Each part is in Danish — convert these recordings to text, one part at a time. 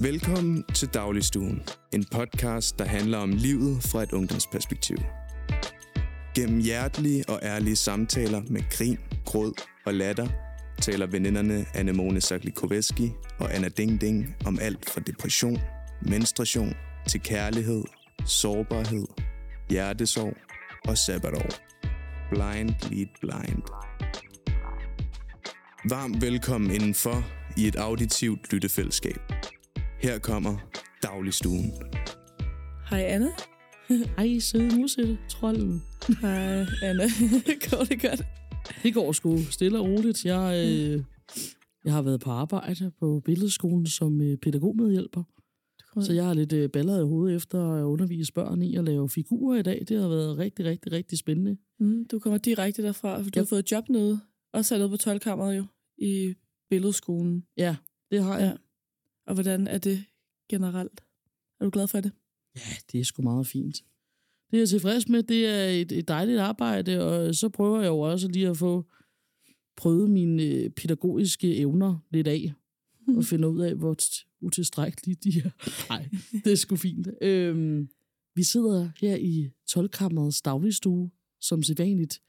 Velkommen til Dagligstuen, en podcast, der handler om livet fra et ungdomsperspektiv. Gennem hjertelige og ærlige samtaler med grin, gråd og latter, taler veninderne Anemone Saklikoveski og Anna Ding Ding om alt fra depression, menstruation til kærlighed, sårbarhed, hjertesorg og sabbatår. Blind lead blind. Varmt velkommen indenfor i et auditivt lyttefællesskab. Her kommer Dagligstuen. Hej Anna. Hej, søde musse, trolden. Hej Anna. Går det godt? Det går sgu stille og roligt. Jeg, øh, jeg har været på arbejde på billedskolen som øh, pædagogmedhjælper. Så jeg har lidt øh, baller i hovedet efter at undervise børn i at lave figurer i dag. Det har været rigtig, rigtig, rigtig spændende. Mm, du kommer direkte derfra, for du Ja. har fået job nede. Også hernede på 12 jo, i billedskolen. Ja, det har jeg. Ja. Og hvordan er det generelt? Er du glad for det? Ja, det er sgu meget fint. Det er jeg tilfreds med. Det er et, et dejligt arbejde, og så prøver jeg jo også lige at få prøvet mine øh, pædagogiske evner lidt af, og finde ud af, hvor utilstrækkelige de er. Nej, det er sgu fint. Øhm, vi sidder her i 12-kammerets dagligstue, som sædvanligt.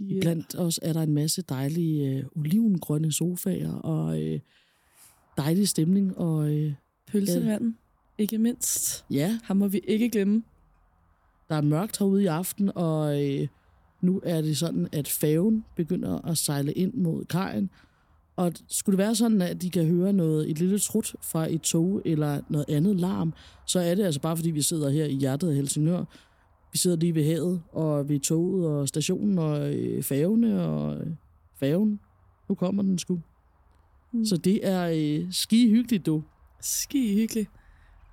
Ja. Blandt os er der en masse dejlige øh, olivengrønne sofaer, og øh, dejlig stemning, og øh, Pølsemanden, ikke mindst. ja, Ham må vi ikke glemme. Der er mørkt herude i aften, og øh, nu er det sådan, at færgen begynder at sejle ind mod kajen. Og skulle det være sådan, at de kan høre noget, et lille trut fra et tog eller noget andet larm, så er det altså bare, fordi vi sidder her i hjertet af Helsingør. Vi sidder lige ved havet, og ved toget og stationen og øh, færgene og øh, færgen. Nu kommer den sgu. Mm. Så det er øh, ski hyggeligt, du. Ski hyggeligt.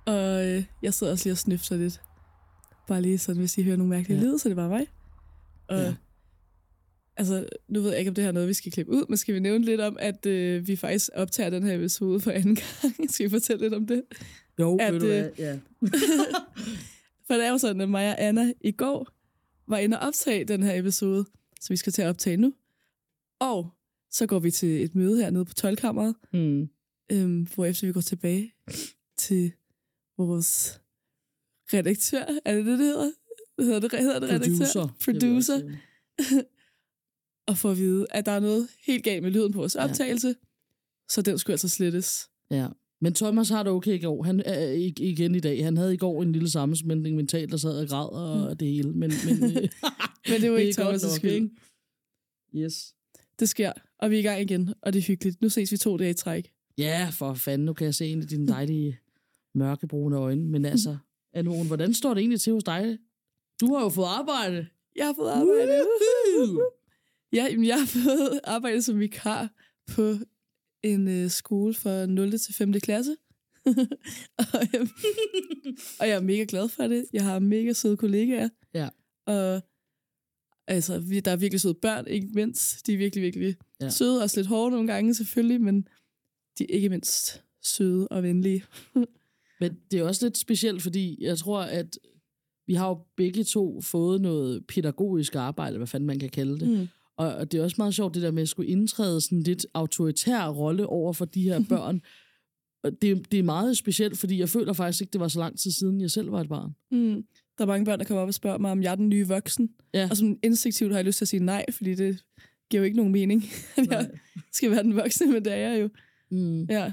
Og øh, jeg sidder også lige og snøfter lidt. Bare lige sådan, hvis I hører nogle mærkelige Ja. lyde, så er det bare mig. Og Ja. altså, nu ved jeg ikke, om det her er noget, vi skal klippe ud, men skal vi nævne lidt om, at øh, vi faktisk optager den her episode for anden gang? skal vi fortælle lidt om det? Jo, At, ved du øh, hvad? Ja. For det er jo sådan, at mig og Anna i går var inde og optage den her episode, som vi skal til at optage nu. Og så går vi til et møde hernede på 12-kammeret, Hmm. øhm, hvor efter vi går tilbage til vores redaktør. Er det det, det hedder? Hedder det, hedder det redaktør? Producer. Det. Og får at vide, at der er noget helt galt med lyden på vores Ja. optagelse. Så den skulle altså slettes. Ja. Men Thomas har det okay i går. Han er ikke igen i dag. Han havde i går en lille sammensmeltning mentalt, der sad og græd og det hele. Men, men, øh, Men det var ikke er godt Thomas' skyld. ikke? Yes. Det sker, og vi er i gang igen, og det er hyggeligt. Nu ses vi to dage i træk. Ja, for fanden. Nu kan jeg se en af dine dejlige mørkebrune øjne. Men altså, Anne hvordan står det egentlig til hos dig? Du har jo fået arbejde. Jeg har fået arbejde. Ja, jamen, jeg har fået arbejde som vikar på en øh, skole for 0. til 5. klasse. og, øhm, og jeg er mega glad for det. Jeg har mega søde kollegaer. Ja. Og altså, vi, der er virkelig søde børn, ikke mindst. De er virkelig, virkelig Ja. søde. Også lidt hårde nogle gange, selvfølgelig, men de er ikke mindst søde og venlige. Men det er også lidt specielt, fordi jeg tror, at vi har jo begge to fået noget pædagogisk arbejde, hvad fanden man kan kalde det. Mm. Og, og det er også meget sjovt, det der med at skulle indtræde sådan lidt autoritær rolle over for de her børn. Og det, det er meget specielt, fordi jeg føler faktisk ikke, det var så lang tid siden, jeg selv var et barn. Mm. Der er mange børn, der kommer op og spørger mig, om jeg er den nye voksen. Ja. Og som instinktivt har jeg lyst til at sige nej, fordi det giver jo ikke nogen mening, at jeg skal være den voksne, men det er jeg jo. Mm. Ja.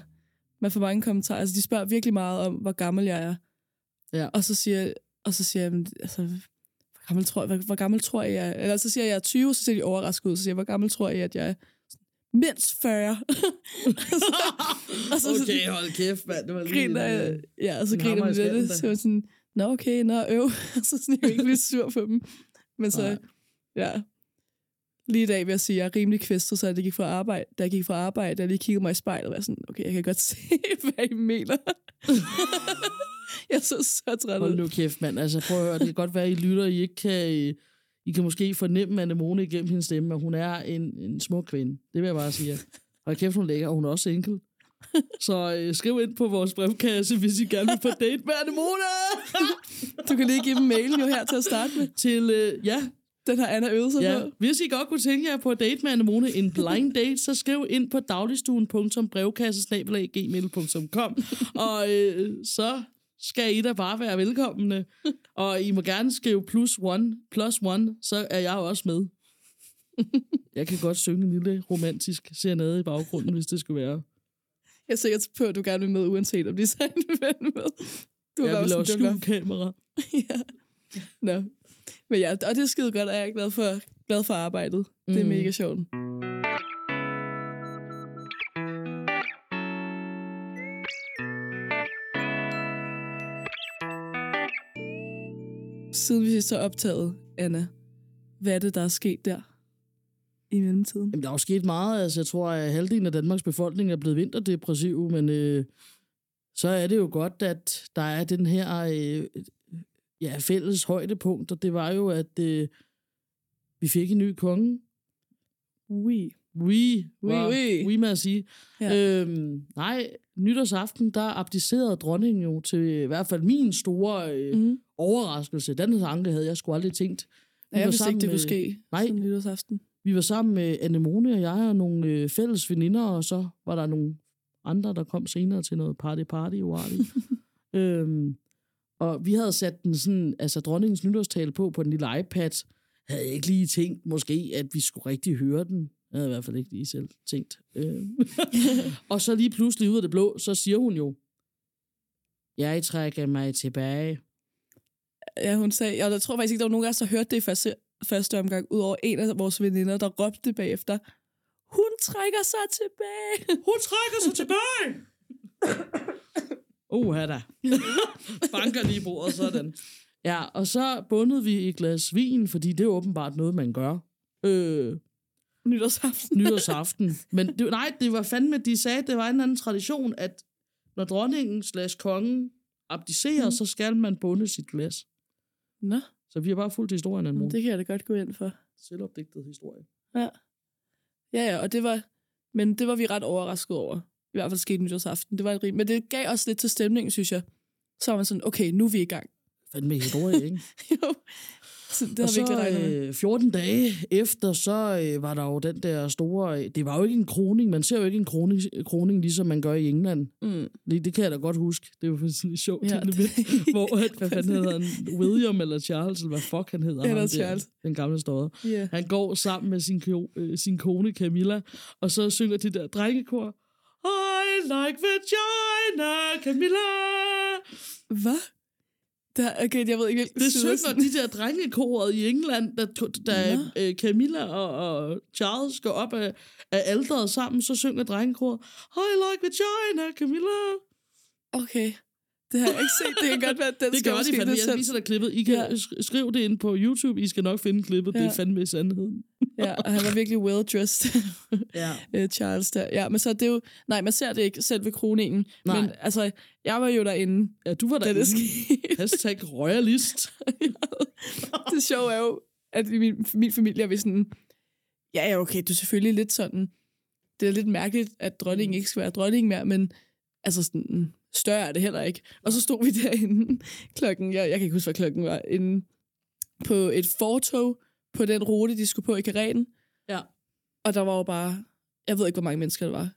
Man får mange kommentarer. Altså, de spørger virkelig meget om, hvor gammel jeg er. Ja. Og så siger, og så siger jeg, "Men, altså, hvor gammel tror, hvor, hvor gammel tror jeg, jeg er? Eller så siger jeg, jeg er 20, så ser de overrasket ud. Så siger jeg, hvor gammel tror jeg, at jeg er? Mindst 40. og så, Okay, hold kæft, mand. Det var lige griner en, øh, ja, og så griner man lidt, det, så sådan, nå okay, nå øv, så sådan, jeg ikke blive sur på dem. Men så, Nej. ja, lige i dag vil jeg sige, at jeg er rimelig kvæstet, så jeg gik fra arbejde, da jeg gik fra arbejde, jeg lige kiggede mig i spejlet, og var sådan, okay, jeg kan godt se, hvad I mener. jeg så så træt Hold ud. nu kæft, mand. Altså, prøv at høre, det kan godt være, at I lytter, I ikke kan... I kan måske fornemme Anemone igennem hendes stemme, at hun er en, en smuk kvinde. Det vil jeg bare sige. Og kæft, hun er lækker, og hun er også single. Så øh, skriv ind på vores brevkasse, hvis I gerne vil på date med Anemone. Du kan lige give dem mailen jo her til at starte med. Til, øh, ja, Den har Anna øvet sig Ja, på. hvis I godt kunne tænke jer på at date med Anemone, en blind date, så skriv ind på dagligstuen.brevkassesnabelag.gmail.com og øh, så skal I da bare være velkomne. Og I må gerne skrive plus one, plus one, så er jeg også med. Jeg kan godt synge en lille romantisk serenade i baggrunden, hvis det skulle være. Jeg er sikker på, at du gerne vil med, uanset om de så vil med. Du Jeg vil også skjule kamera. ja. Nå. Men ja, og det er skide godt, og jeg er glad for, glad for arbejdet. Mm. Det er Mm. mega sjovt. Siden vi sidst har optaget, Anna, hvad er det, der er sket der i mellemtiden? Jamen, der er jo sket meget. Altså, jeg tror, at halvdelen af Danmarks befolkning er blevet vinterdepressiv, men øh, så er det jo godt, at der er den her øh, ja, fælles højdepunkt, og det var jo, at øh, vi fik en ny konge. Oui. Oui, Oui, oui. oui, med sige. Ja. Øhm, nej, nytårsaften, der abdicerede dronningen jo til i hvert fald min store øh, mm. Overraskelse. Den tanke havde jeg sgu aldrig tænkt. Ja, jeg var vidste ikke, det kunne med- ske Nej. sådan nytårsaften. Vi var sammen med Anemone og jeg og nogle øh, fælles veninder, og så var der nogle andre, der kom senere til noget party-party, uartigt. øhm, og vi havde sat den sådan, altså dronningens nytårstale på på den lille iPad. Havde jeg ikke lige tænkt måske, at vi skulle rigtig høre den. Jeg havde i hvert fald ikke lige selv tænkt. Øhm. og så lige pludselig ud af det blå, så siger hun jo, jeg trækker mig tilbage. Ja, hun sagde, og jeg tror faktisk ikke, der var nogen af os, der hørte det i første, første omgang, udover en af vores veninder, der råbte bagefter. Hun trækker sig tilbage. Hun trækker sig tilbage! Uha da. Banker lige bordet, sådan. Ja, og så bundede vi et glas vin, fordi det er åbenbart noget, man gør. Øh, Nytårsaften. nytårsaften. Men det, nej, det var fandme, de sagde, at det var en anden tradition, at når dronningen slash kongen abdicerer, mm. så skal man bunde sit glas. Nå, Så vi har bare fulgt historien en men mor. det kan jeg da godt gå ind for. Selvopdigtet historie. Ja. Ja, ja, og det var, men det var vi ret overrasket over. I hvert fald skete nytårsaften. Det var et rim. Men det gav også lidt til stemningen, synes jeg. Så var man sådan, okay, nu er vi i gang. Fandme historie, ikke? jo. Så det og så øh, 14 dage efter, så øh, var der jo den der store... øh, Det var jo ikke en kroning. Man ser jo ikke en kroning, kroning ligesom man gør i England. Mm. Det, det kan jeg da godt huske. Det var sådan et sjovt Ja, det- hvor, at, hvad fanden hedder han? William eller Charles, eller hvad fuck han hedder. Eller ham Charles. Der, den gamle stodder. Yeah. Han går sammen med sin, øh, sin kone Camilla, og så synger de der drengekor. I like vagina, Camilla. Hvad? Der, okay, jeg ved ikke, Det synger de der drengekoret i England, da, da Nå. øh, Camilla og, og Charles går op af, af alderet sammen, så synger drengekoret, I like vagina, Camilla. Okay. Det har jeg ikke set. Det kan godt være, at den Det skal gør de fandme. Jeg viser dig klippet. I kan Ja. skrive det ind på YouTube. I skal nok finde klippet. Ja. Det er fandme sandheden. Ja, og han var virkelig well-dressed, Ja. øh, Charles der. Ja, men så er det jo... Nej, man ser det ikke selv ved kroningen. Nej. Men altså, jeg var jo derinde, ja, du var da det der. skete. Hashtag royalist. det sjove er jo, at min, min familie er vi sådan... Ja, ja, okay, du er selvfølgelig lidt sådan... Det er lidt mærkeligt, at dronningen ikke skal være dronning mere, men altså sådan, større er det heller ikke. Og så stod vi derinde klokken, jeg, jeg kan ikke huske, hvad klokken var, inde på et fortog på den rute, de skulle på i Karen. Ja. Og der var jo bare, jeg ved ikke, hvor mange mennesker der var.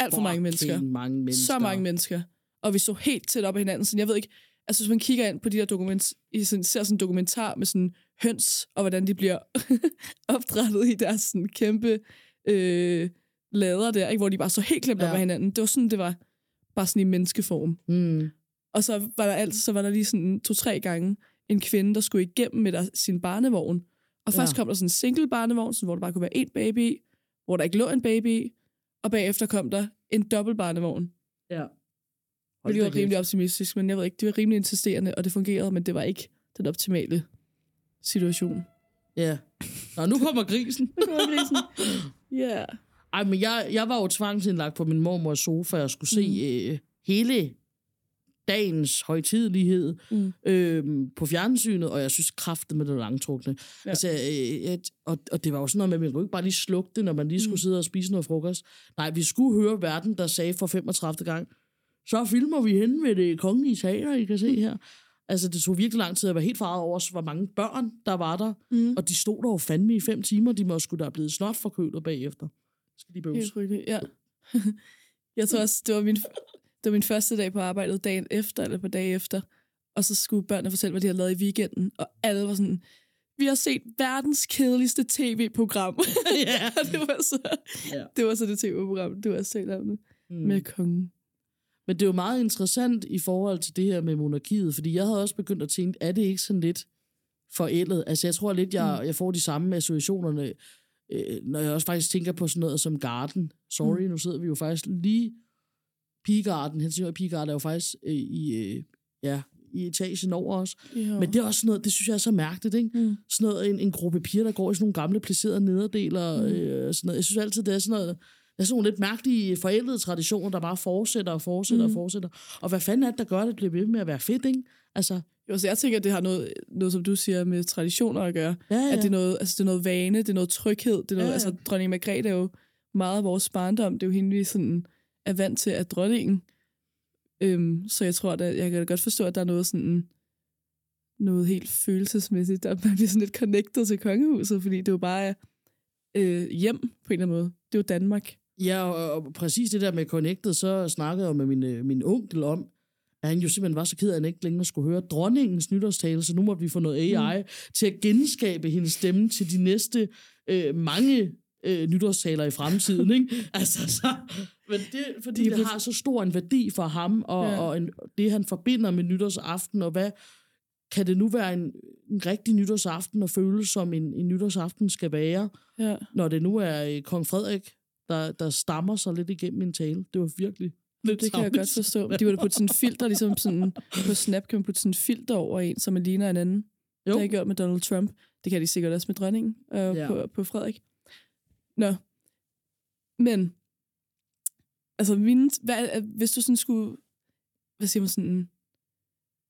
Alt for mange mennesker. Mange mennesker. Så mange mennesker. Og vi stod helt tæt op ad hinanden. Så jeg ved ikke, altså hvis man kigger ind på de der dokument, i sådan, ser sådan en dokumentar med sådan høns, og hvordan de bliver opdrettet i deres sådan kæmpe øh, lader der, ikke? hvor de bare så helt klemt ja. op ad hinanden. Det var sådan, det var bare sådan i menneskeform. Mm. Og så var der altid, så var der lige sådan to-tre gange en kvinde, der skulle igennem med der, sin barnevogn. Og først Ja. kom der sådan en single barnevogn, sådan, hvor der bare kunne være én baby i, hvor der ikke lå en baby i, og bagefter kom der en dobbelt barnevogn. Ja. Hvilket var rimelig optimistisk, men jeg ved ikke, det var rimelig insisterende, og det fungerede, men det var ikke den optimale situation. Ja. Nå, nu kommer grisen. Ja. Yeah. Ej, men jeg, jeg var jo tvangsindlagt på min mormors sofa og skulle se øh, hele dagens højtidelighed Mm. øh, på fjernsynet, og jeg synes kraftet med det langtrukne. Ja. Altså, øh, et, og, og det var jo sådan noget med, at man kunne ikke bare lige slukke det, når man lige skulle Mm. sidde og spise noget frokost. Nej, vi skulle høre verden, der sagde for 35. gang, så filmer vi henne ved det kongelige teater, I kan se her. Altså, det tog virkelig lang tid at være helt farvet over, hvor mange børn, der var der. Mm. Og de stod der jo fandme i fem timer. De må sgu da have blevet snot forkølet bagefter. Skal de bøves? Helt frygteligt, ja. jeg tror også, det var, min, det var min første dag på arbejdet dagen efter, eller på dag efter. Og så skulle børnene fortælle, hvad de havde lavet i weekenden. Og alle var sådan, vi har set verdens kedeligste tv-program. Ja. det, var så, Ja. det var så det tv-program, du har set om det. Mm. Med kongen. Men det er jo meget interessant i forhold til det her med monarkiet, fordi jeg havde også begyndt at tænke, er det ikke sådan lidt forældet? Altså jeg tror lidt, jeg, jeg får de samme associationerne, øh, når jeg også faktisk tænker på sådan noget som Garden. Sorry, mm. nu sidder vi jo faktisk lige... Pigegarden, Helsingør Pigegarden er jo faktisk øh, i, øh, ja, i etagen over os. Ja. Men det er også sådan noget, det synes jeg er så mærkeligt, ikke? Mm. Sådan noget, en, en gruppe piger, der går i sådan nogle gamle placerede nederdeler. Mm. Øh, sådan noget. Jeg synes altid, det er sådan noget, det er sådan nogle lidt mærkelige forældede traditioner, der bare fortsætter og fortsætter. Mm. og fortsætter. Og hvad fanden er det, der gør, at det bliver ved med at være fedt, ikke? Altså, Jo, så jeg tænker, at det har noget, noget, som du siger, med traditioner at gøre. ja, ja. At det er, noget, altså, det er noget vane, det er noget tryghed. Det er noget, Ja, ja. Altså, dronning Margrethe er jo meget af vores barndom. Det er jo hende, vi sådan er vant til at dronningen. Øhm, så jeg tror, at jeg kan godt forstå, at der er noget sådan noget helt følelsesmæssigt, der man bliver sådan lidt connected til kongehuset, fordi det er jo bare øh, hjem på en eller anden måde. Det er jo Danmark. Ja, og, og præcis det der med Connected, så snakkede jeg med min, øh, min onkel om, at han jo simpelthen var så ked af, at han ikke længere skulle høre dronningens nytårstale, så nu må vi få noget AI mm. til at genskabe hendes stemme til de næste øh, mange øh, nytårstaler i fremtiden. Ikke? altså, så, men det, fordi De det blevet- har så stor en værdi for ham, og, Ja. og en, det han forbinder med nytårsaften, og hvad kan det nu være en, en rigtig nytårsaften og føles som en, en nytårsaften skal være, Ja. når det nu er øh, kong Frederik, der, der stammer sig lidt igennem min tale. Det var virkelig lidt Det kan jeg godt forstå. De ville putte sådan en filter, ligesom sådan, på Snap kan man putte sådan en filter over en, som man ligner en anden. Jo. Det har jeg gjort med Donald Trump. Det kan de sikkert også med dronningen og Ja. på, på Frederik. Nå. Men, altså, mine, hvad, er- hvis du sådan skulle, hvad siger man sådan,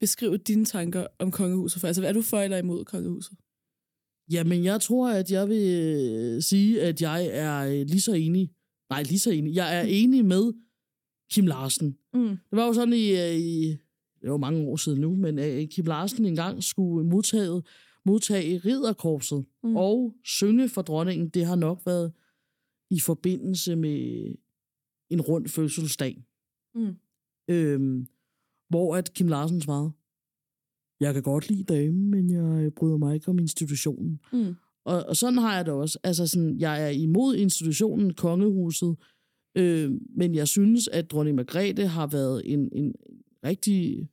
beskrive dine tanker om kongehuset for, altså er du for eller imod kongehuset? Jamen, jeg tror, at jeg vil øh, sige, at jeg er øh, lige så enig. Nej, lige så enig. Jeg er enig med Kim Larsen. Mm. Det var jo sådan i, øh, i det var mange år siden nu, men øh, Kim Larsen engang skulle modtage, modtage ridderkorpset Mm. mm. og synge for dronningen. Det har nok været i forbindelse med en rund fødselsdag. Mm. Øhm, hvor at Kim Larsen svarede, jeg kan godt lide damen, men jeg bryder mig ikke om institutionen. Mm. Og, og sådan har jeg det også. Altså sådan, jeg er imod institutionen, kongehuset, øh, men jeg synes, at dronning Margrethe har været en, en rigtig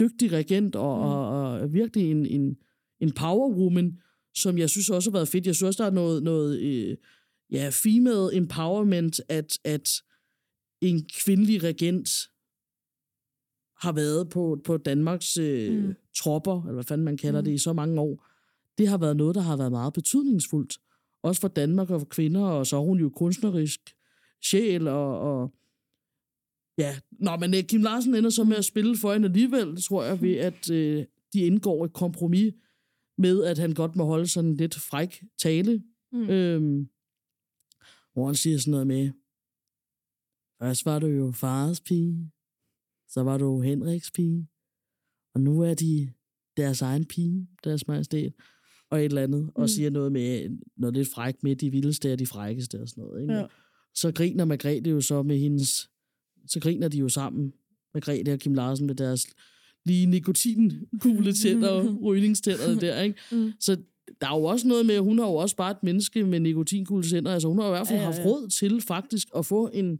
dygtig regent, og, Mm. og, og virkelig en, en, en powerwoman, som jeg synes også har været fedt. Jeg synes også, der er noget, noget øh, ja, female empowerment, at, at en kvindelig regent har været på, på Danmarks øh, Mm. tropper, eller hvad fanden man kalder mm. det, i så mange år. Det har været noget, der har været meget betydningsfuldt. Også for Danmark og for kvinder, og så er hun jo kunstnerisk sjæl, og, og ja, Nå, men øh, Kim Larsen ender så med at spille for hende alligevel, tror jeg, ved at øh, de indgår et kompromis med, at han godt må holde sådan lidt fræk tale, Mm. Øhm, hvor han siger sådan noget med, først var du jo fars pige, så var du Henriks pige, og nu er de deres egen pige, deres majestæt, og et eller andet, og Mm. siger noget med noget lidt frækt med, de vildeste er de frækkeste og sådan noget. Ikke? Ja. Så griner Margrethe jo så med hendes, så griner de jo sammen, Margrethe og Kim Larsen med deres lige nikotingule tænder og rygningstænderne der, ikke? Mm. Så der er jo også noget med, at hun har jo også bare et menneske med nikotingule tænder. Altså hun har i hvert fald Ja, ja, ja, haft råd til faktisk at få en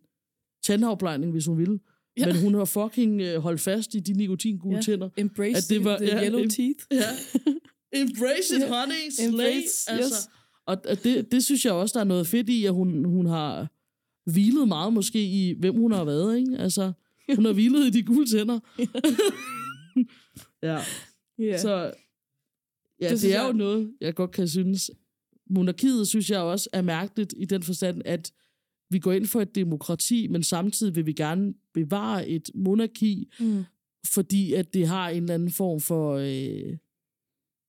tandafplejning, hvis hun ville. Ja. Men hun har fucking øh, holdt fast i de nikotingule Ja. tænder. Embrace At det var- the ja, yellow teeth. Ja. Embrace it, honey. Slay. Embrace, Altså. yes. Og det, det synes jeg også, der er noget fedt i, at hun, hun har hvilet meget måske i, hvem hun har været. Ikke? Altså, hun har hvilet i de gule tænder. ja. Ja. Så ja, Det det er jeg- jo noget, jeg godt kan synes. Monarkiet synes jeg også er mærkeligt i den forstand, at vi går ind for et demokrati, men samtidig vil vi gerne bevare et monarki, Mm. fordi at det har en eller anden form for... Øh,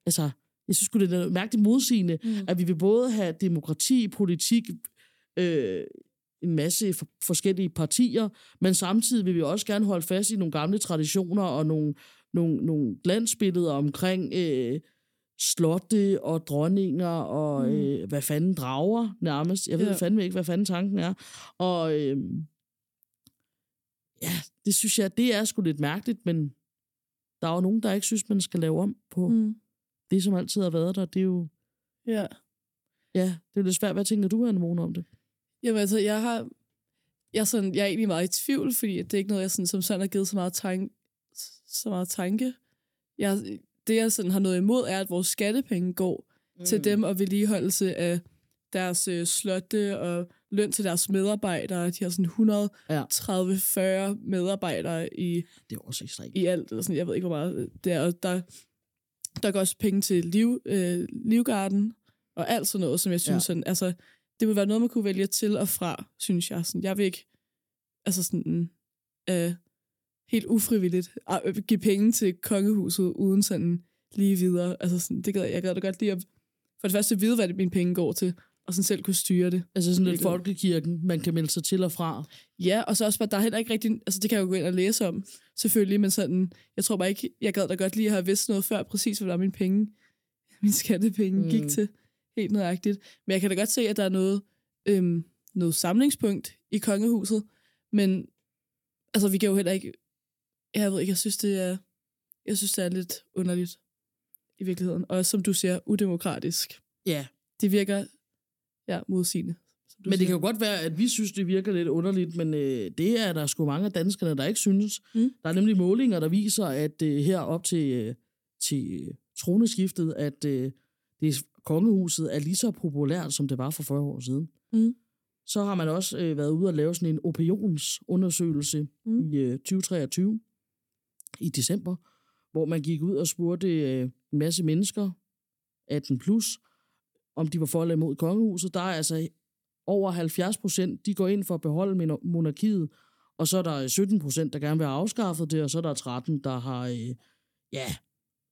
altså, jeg synes det er mærkeligt modsigende, Mm. at vi vil både have demokrati, politik, øh, en masse for, forskellige partier, men samtidig vil vi også gerne holde fast i nogle gamle traditioner og nogle, nogle, nogle glansbilleder omkring øh, slotte og dronninger og Mm. øh, hvad fanden drager nærmest. Jeg ved ja. fandme ikke, hvad fanden tanken er. Og øh, ja, det synes jeg, det er sgu lidt mærkeligt, men der er jo nogen, der ikke synes, man skal lave om på mm. Det, som altid har været der. Det er jo, Ja. ja, det er jo lidt svært. Hvad tænker du, Anne Mone, om det? Jamen altså, jeg har... Jeg er, sådan, jeg er egentlig meget i tvivl, fordi det er ikke noget, jeg sådan, som sådan har givet så meget, tank, så meget tanke. Jeg, det, jeg sådan har noget imod, er, at vores skattepenge går mm. til dem og vedligeholdelse af deres øh, slotte og løn til deres medarbejdere. De har sådan 130-40 medarbejdere i, Det er også ekstremt. i alt. Eller sådan, jeg ved ikke, hvor meget det er. Og der, der går også penge til liv, øh, Livgarden og alt sådan noget, som jeg synes, ja. Sådan, altså, det vil være noget, man kunne vælge til og fra, synes jeg. Sådan, jeg vil ikke altså sådan, øh, helt ufrivilligt øh, give penge til kongehuset uden sådan lige videre. Altså sådan, det gad, jeg gad da godt lige at for det første vide, hvad det, mine penge går til, og sådan selv kunne styre det. Altså sådan lidt folkekirken, man kan melde sig til og fra. Ja, og så også bare, der er heller ikke rigtig, altså det kan jeg jo gå ind og læse om, selvfølgelig, men sådan, jeg tror bare ikke, jeg gad da godt lige at have vidst noget før, præcis hvad der er mine penge, mine skattepenge mm. gik til, helt nøjagtigt. Men jeg kan da godt se, at der er noget, øhm, noget samlingspunkt i kongehuset, men altså vi kan jo heller ikke, jeg ved ikke, jeg synes det er, jeg synes det er lidt underligt i virkeligheden, og som du siger, udemokratisk. Ja, Det virker, ja, modsigende. men det siger. kan jo godt være, at vi synes, det virker lidt underligt, men øh, det er der sgu mange af danskerne, der ikke synes. Mm. Der er nemlig målinger, der viser, at øh, her op til, øh, til troneskiftet, at øh, det, kongehuset er lige så populært, som det var for 40 år siden. Mm. Så har man også øh, været ude og lave sådan en opinionsundersøgelse mm. i øh, 2023 i december, hvor man gik ud og spurgte øh, en masse mennesker, 18 plus, om de var for eller imod kongehuset. Der er altså over 70 procent, de går ind for at beholde monarkiet, og så er der 17 procent, der gerne vil have afskaffet det, og så er der 13, der har, øh, ja,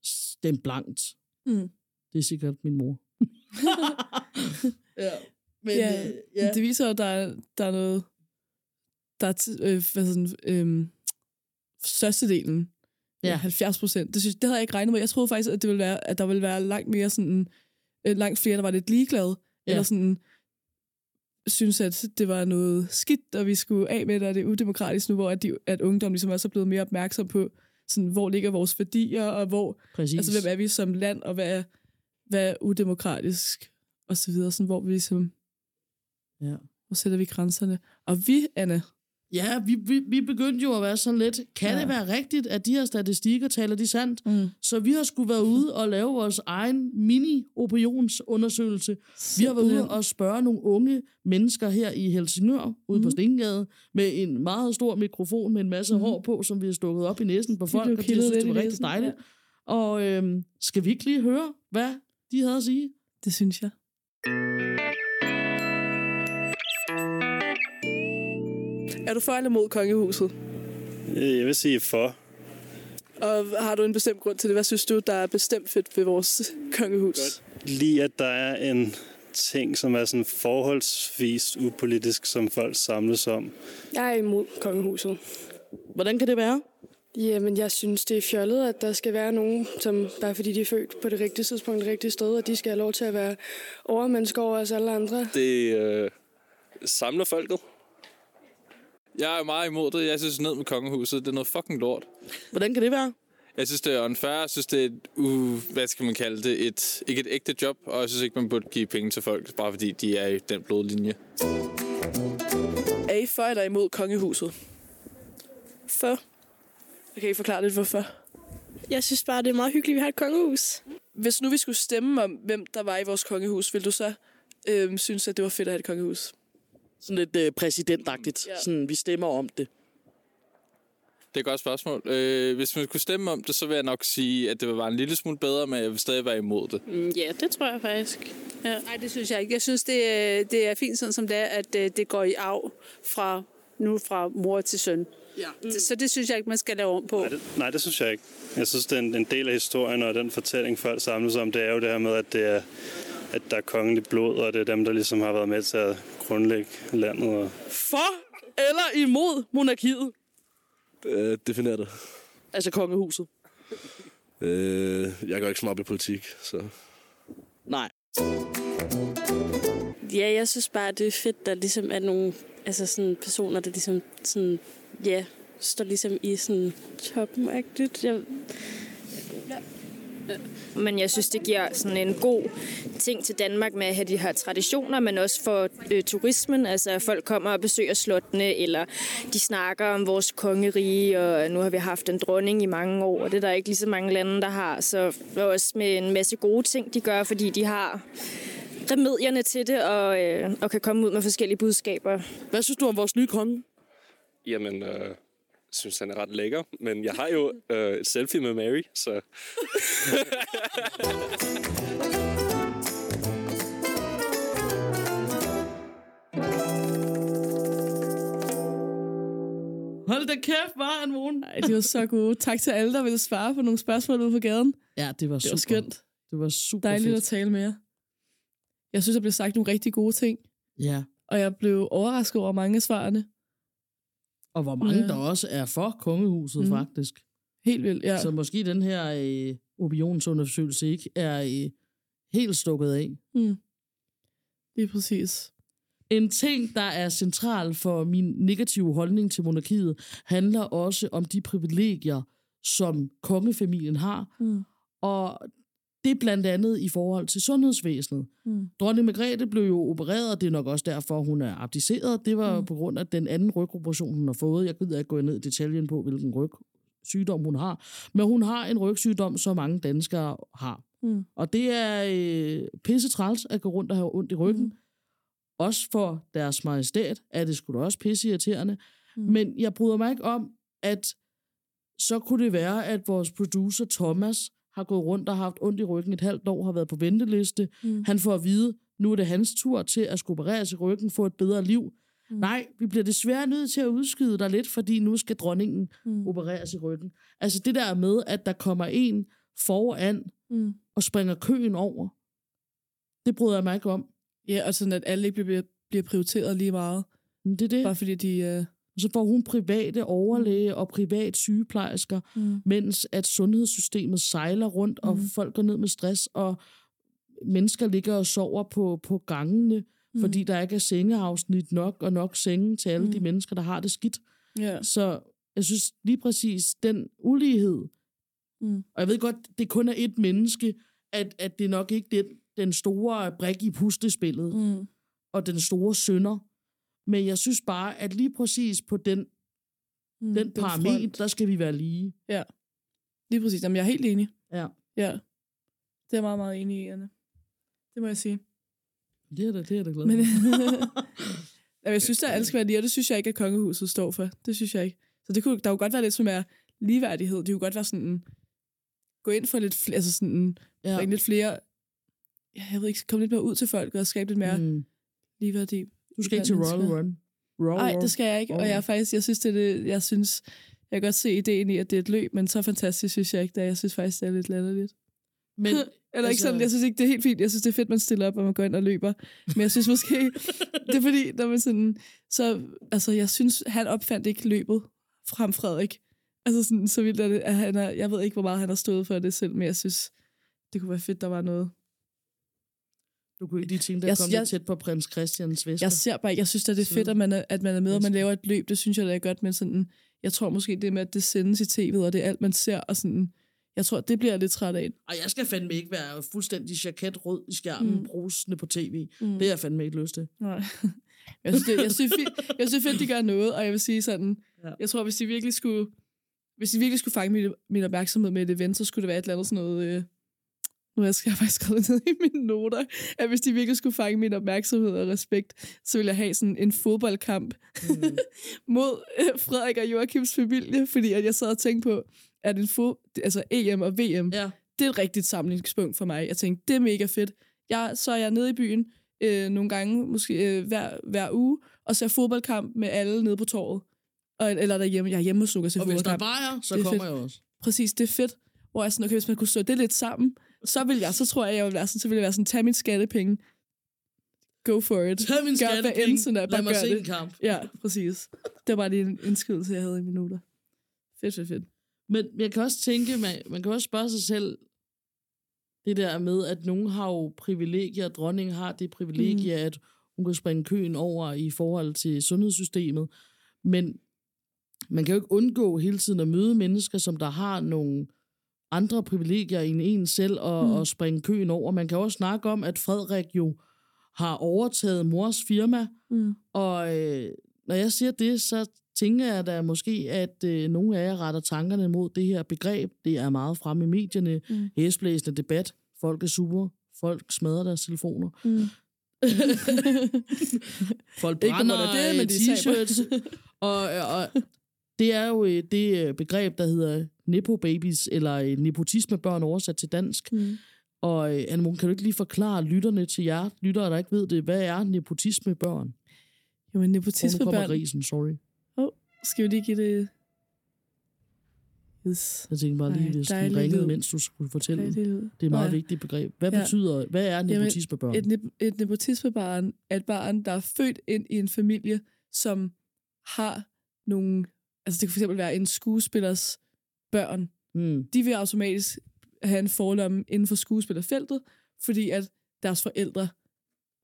stemt blankt. Mm. Det er sikkert min mor. ja, men Ja, øh, Ja. Det viser, at der er, der er noget... Der er øh, hvad sådan, øh, størstedelen. Ja. Ja. 70 procent. Det, synes, det havde jeg ikke regnet med. Jeg troede faktisk, at, det ville være, at der ville være langt mere sådan... Øh, langt flere, der var lidt ligeglade. Ja. Eller sådan synes, at det var noget skidt, og vi skulle af med det, og det er udemokratisk nu, hvor at, de, at ungdom ligesom også er blevet mere opmærksom på, sådan, hvor ligger vores værdier, og hvor, Præcis. altså, hvem er vi som land, og hvad er, hvad er udemokratisk, og så videre, sådan, hvor vi ligesom, Ja. hvor sætter vi grænserne. Og vi, Anne, Ja, vi, vi, vi begyndte jo at være sådan lidt, kan Ja. det være rigtigt, at de her statistikker taler de sandt? mm. Så vi har skulle være ude og lave vores egen mini-opinionsundersøgelse. Vi har været ude og spørge nogle unge mennesker her i Helsingør, ude Mhm. på Stengade, med en meget stor mikrofon med en masse Mhm. hår på, som vi har stukket op i næsen på folk, og de synes, det var rigtig dejligt. Og øhm, skal vi ikke lige høre, hvad de havde at sige? Det synes jeg. Er du for eller mod kongehuset? Øh, Jeg vil sige for. Og har du en bestemt grund til det? Hvad synes du, der er bestemt fedt ved vores kongehus? Lige at der er en ting, som er sådan forholdsvis upolitisk, som folk samles om. Jeg er imod kongehuset. Hvordan kan det være? Jamen, jeg synes, det er fjollet, at der skal være nogen, som bare fordi de er født på det rigtige tidspunkt, det rigtige sted, og de skal have lov til at være overmennesker over os alle andre. Det øh, samler folket. Jeg er meget imod det. Jeg synes ned med kongehuset. Det er noget fucking lort. Hvordan kan det være? Jeg synes, det er unfair. Jeg synes, det er et, uh, hvad skal man kalde det, et, ikke et ægte job. Og jeg synes ikke, man burde give penge til folk, bare fordi de er i den blodlinje. Er I for eller imod kongehuset? For. Kan I forklare lidt, hvorfor? Jeg synes bare, det er meget hyggeligt, at vi har et kongehus. Hvis nu vi skulle stemme om, hvem der var i vores kongehus, vil du så øhm, synes, at det var fedt at have et kongehus? Sådan lidt øh, præsidentagtigt. Ja. Sådan, vi stemmer om det. Det er et godt spørgsmål. Øh, hvis man kunne stemme om det, så vil jeg nok sige, at det vil være en lille smule bedre, men jeg vil stadig være imod det. Mm, Ja, det tror jeg faktisk. Ja. Nej, det synes jeg ikke. Jeg synes, det er, det er fint sådan som det er, at øh, det går i arv fra nu fra mor til søn. Ja. Mm. Så det synes jeg ikke, man skal lave om på. Nej det, nej, det synes jeg ikke. Jeg synes, det er en, en del af historien, og den fortælling, folk samles om, det er jo det her med, at, det er, at der er kongeligt blod, og det er dem, der ligesom har været med til at grundlægge landet. Og For eller imod monarkiet? Øh, definér det. Altså kongehuset. Øh, jeg går ikke så meget op i politik, så... Nej. Ja, jeg synes bare, det er fedt, der ligesom er nogle altså sådan personer, der ligesom sådan, ja, står ligesom i sådan toppen -agtigt. Jeg, Men jeg synes, det giver sådan en god ting til Danmark med at have de her traditioner, men også for øh, turismen. Altså, at folk kommer og besøger slottene, eller de snakker om vores kongerige, og nu har vi haft en dronning i mange år, og det er der ikke lige så mange lande, der har. Så det er også med en masse gode ting, de gør, fordi de har remedierne til det, og, øh, og kan komme ud med forskellige budskaber. Hvad synes du om vores nye konge? Jamen, øh, synes, han er ret lækker. Men jeg har jo øh, et selfie med Mary, så... Hold da kæft, var han vågen. Ej, det var så gode. Tak til alle, der ville svare på nogle spørgsmål ude på gaden. Ja, det var Det super. var skønt. Det var super Dejligt fedt. at tale med jer. Jeg synes, der blev sagt nogle rigtig gode ting, Ja, og jeg blev overrasket over mange af svarene. Og hvor mange Ja. der også er for kongehuset, mm. faktisk. Helt vildt, ja. Så måske den her øh, opinionsundersøgelse ikke er øh, helt stukket af. Mm. Lige præcis. En ting, der er central for min negative holdning til monarkiet, handler også om de privilegier, som kongefamilien har. Mm. Og det er blandt andet i forhold til sundhedsvæsenet. Mm. Dronning Margrethe blev jo opereret, og det er nok også derfor, hun er abdiceret. Det var Mm. på grund af den anden rygoperation, hun har fået. Jeg gider ikke gå ned i detaljen på, hvilken rygsygdom hun har. Men hun har en rygsygdom, som mange danskere har. Mm. Og det er øh, pisse træls at gå rundt og have ondt i ryggen. Mm. Også for deres majestæt er det da også pisse irriterende. Mm. Men jeg bryder mig ikke om, at så kunne det være, at vores producer Thomas har gået rundt og haft ondt i ryggen et halvt år, har været på venteliste. Mm. Han får at vide, nu er det hans tur til at skulle opereres i ryggen, få et bedre liv. Mm. Nej, vi bliver desværre nødt til at udskyde dig lidt, fordi nu skal dronningen Mm. opereres i ryggen. Altså det der med, at der kommer en foran Mm. og springer køen over, det bryder jeg mig ikke om. Ja, og sådan at alle ikke bliver, bliver prioriteret lige meget. Men det er det. Bare fordi de... Øh... Og så får hun private overlæge og privat sygeplejersker, Mm. mens at sundhedssystemet sejler rundt, og Mm. folk går ned med stress, og mennesker ligger og sover på, på gangene, Mm. fordi der ikke er sengeafsnit nok, og nok senge til alle Mm. de mennesker, der har det skidt. Ja. Så jeg synes lige præcis, den ulighed, Mm. og jeg ved godt, det kun er et menneske, at, at det nok ikke er den, den store brik i puslespillet, Mm. og den store sønder. Men jeg synes bare, at lige præcis på den, Mm. den parameter, front. der skal vi være lige. Ja. Lige præcis. Jamen, jeg er helt enig. Ja. Ja. Det er jeg meget, meget enig i, Anne. Det må jeg sige. Det er da, det er da glad Men. Jamen, jeg synes, at alle skal være lige, og det synes jeg ikke, at kongehuset står for. Det synes jeg ikke. Så det kunne, der kunne godt være lidt som er ligeværdighed. Det kunne godt være sådan gå ind for lidt flere, altså sådan Ja. lidt flere, jeg ved ikke, komme lidt mere ud til folk og skabe lidt mere. Mm. ligeværdi. Du skal ikke til Royal Run. Nej, det skal jeg ikke. Og jeg er faktisk, jeg synes, det er det, jeg synes, jeg kan godt se ideen i, at det er et løb, men så fantastisk synes jeg ikke, det er. Jeg synes faktisk, det er lidt latterligt. Men, Eller ikke altså- sådan, jeg synes ikke, det er helt fint. Jeg synes, det er fedt, man stiller op, og man går ind og løber. Men jeg synes måske, det er fordi, når man sådan, så, altså, jeg synes, han opfandt ikke løbet frem Frederik. Altså sådan, så vildt er det, at han er, jeg ved ikke, hvor meget han har stået for det selv, men jeg synes, det kunne være fedt, der var noget. Du kunne ikke lige tænke dig Jeg- komme jeg- lidt tæt på prins Christians vester. Jeg ser bare, jeg synes, at det er fedt, at man er, at man er med, og man laver et løb. Det synes jeg, det er godt, men sådan, jeg tror måske, det med, at det sendes i tv'et, og det er alt, man ser, og sådan, jeg tror, det bliver jeg lidt træt af. Og jeg skal fandme ikke være fuldstændig jaket rød i skærmen, Mm. brusende på tv. Mm. Det har jeg fandme ikke lyst til. Nej. Jeg synes, det, jeg, synes, fint, jeg synes fedt, de gør noget, og jeg vil sige sådan, Ja. jeg tror, hvis de virkelig skulle, hvis de virkelig skulle fange min, min opmærksomhed med et event, så skulle det være et eller andet sådan noget, øh, nu har jeg skrevet faktisk skrevet ned i mine noter, at hvis de virkelig skulle fange min opmærksomhed og respekt, så ville jeg have sådan en fodboldkamp Mm. mod øh, Frederik og Joachims familie, fordi at jeg sad og tænkte på, at en fod, altså EM og VM, Ja. det er et rigtigt samlingspunkt for mig. Jeg tænkte, det er mega fedt. Jeg, så er jeg nede i byen øh, nogle gange, måske øh, hver, hver uge, og ser fodboldkamp med alle nede på torvet. Og, eller derhjemme. Jeg er hjemme hos Lukas Og hvis der er, så er kommer fedt. jeg også. Præcis, det er fedt. Hvor jeg sådan, okay, hvis man kunne slå det lidt sammen, så vil jeg, så tror jeg, jeg vil være sådan, så vil jeg være sådan, tag min skattepenge. Go for it. Tag min Gør, skattepenge. er, Lad bare mig gør se det. en kamp. Ja, præcis. Det var bare lige en indskydelse, jeg havde i minutter. Fedt, fedt, fedt. Men jeg kan også tænke, man, man kan også spørge sig selv, det der med, at nogen har jo privilegier, dronningen har det privilegie, mm. at hun kan springe køen over i forhold til sundhedssystemet. Men man kan jo ikke undgå hele tiden at møde mennesker, som der har nogle andre privilegier end en selv og, Mm. og springe køen over. Man kan også snakke om, at Frederik jo har overtaget mors firma, Mm. og øh, når jeg siger det, så tænker jeg da måske, at øh, nogle af jer retter tankerne mod det her begreb. Det er meget fremme i medierne. Mm. Hæsblæsende debat. Folk er sure. Folk smadrer deres telefoner. Mm. Folk brænder det, øh, men de taber. t-shirts. og, og det er jo øh, det øh, begreb, der hedder nepo-babies, eller øh, nepotismebørn oversat til dansk. Mm. Og øh, Anne, kan du ikke lige forklare lytterne til jer, lyttere, der ikke ved det, hvad er nepotismebørn? Jo, men Og nu kommer nepotismebørn... grisen, sorry. Oh, skal vi lige give det... Yes. Jeg tænkte bare lige, Ej, hvis dejlig ringede, lyd. mens du skulle fortælle. Dejlig. Det er et meget ja. vigtigt begreb. Hvad Ja. betyder, hvad er nepotismebørn? Et, ne- et nepotismebarn er et barn, der er født ind i en familie, som har nogle... Altså det kan fx være en skuespillers børn. Mm. De vil automatisk have en forlomme inden for skuespillerfeltet, fordi at deres forældre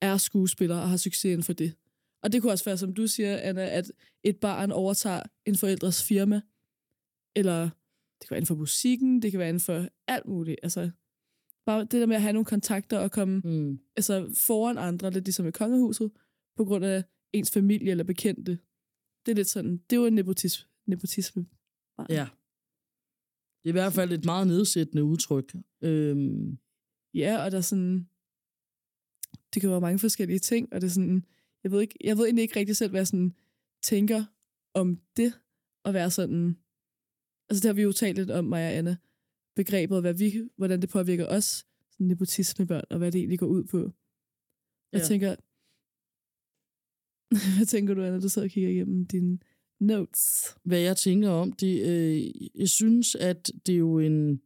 er skuespillere og har succes inden for det. Og det kunne også være, som du siger, Anna, at et barn overtager en forældres firma, eller det kan være inden for musikken, det kan være inden for alt muligt. Altså, bare det der med at have nogle kontakter og komme mm. altså, foran andre, lidt ligesom i kongehuset, på grund af ens familie eller bekendte. Det er lidt sådan, det er jo en nepotisme. nepotisme. Ja. Det er i hvert fald et meget nedsættende udtryk. Øhm, Ja, og der er sådan, det kan være mange forskellige ting, og det er sådan, jeg ved, ikke, jeg ved egentlig ikke rigtig selv, hvad jeg sådan tænker om det, at være sådan, altså det har vi jo talt lidt om, mig og Anna, begrebet, hvad vi, hvordan det påvirker os, sådan nepotismebørn, og hvad det egentlig går ud på. Jeg Ja. tænker, hvad tænker du, Anna, du sidder og kigger igennem dine notes? hvad jeg tænker om det, øh, jeg synes, at det er jo en...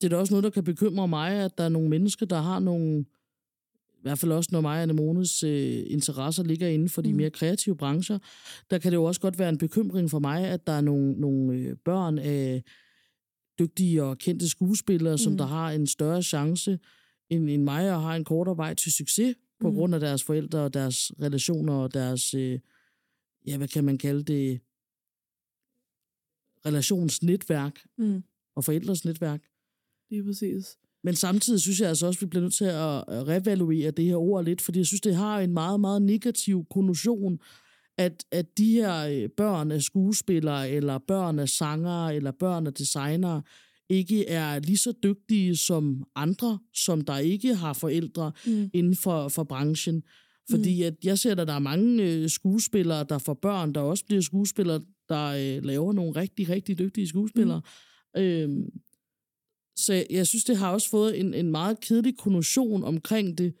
Det er da også noget, der kan bekymre mig, at der er nogle mennesker, der har nogle... I hvert fald også, når mig og Anemones øh, interesser ligger inden for de Mm. mere kreative brancher, der kan det jo også godt være en bekymring for mig, at der er nogle, nogle øh, børn af dygtige og kendte skuespillere, som Mm. der har en større chance end, end mig, og har en kortere vej til succes, på Mm. grund af deres forældre og deres relationer og deres... Øh, ja, hvad kan man kalde det, relationsnetværk Mm. og forældres netværk. Lige præcis. Men samtidig synes jeg altså også, at vi bliver nødt til at at revaluere det her ord lidt, fordi jeg synes, det har en meget, meget negativ konnotation, at, at de her øh, børn af skuespillere, eller børn af sangere, eller børn af designere, ikke er lige så dygtige som andre, som der ikke har forældre Mm. inden for, for branchen. Fordi at jeg ser, at der er mange øh, skuespillere, der får børn, der også bliver skuespillere, der øh, laver nogle rigtig, rigtig dygtige skuespillere. Mm. Øhm, så jeg, synes, det har også fået en, en meget kedelig konnotation omkring det,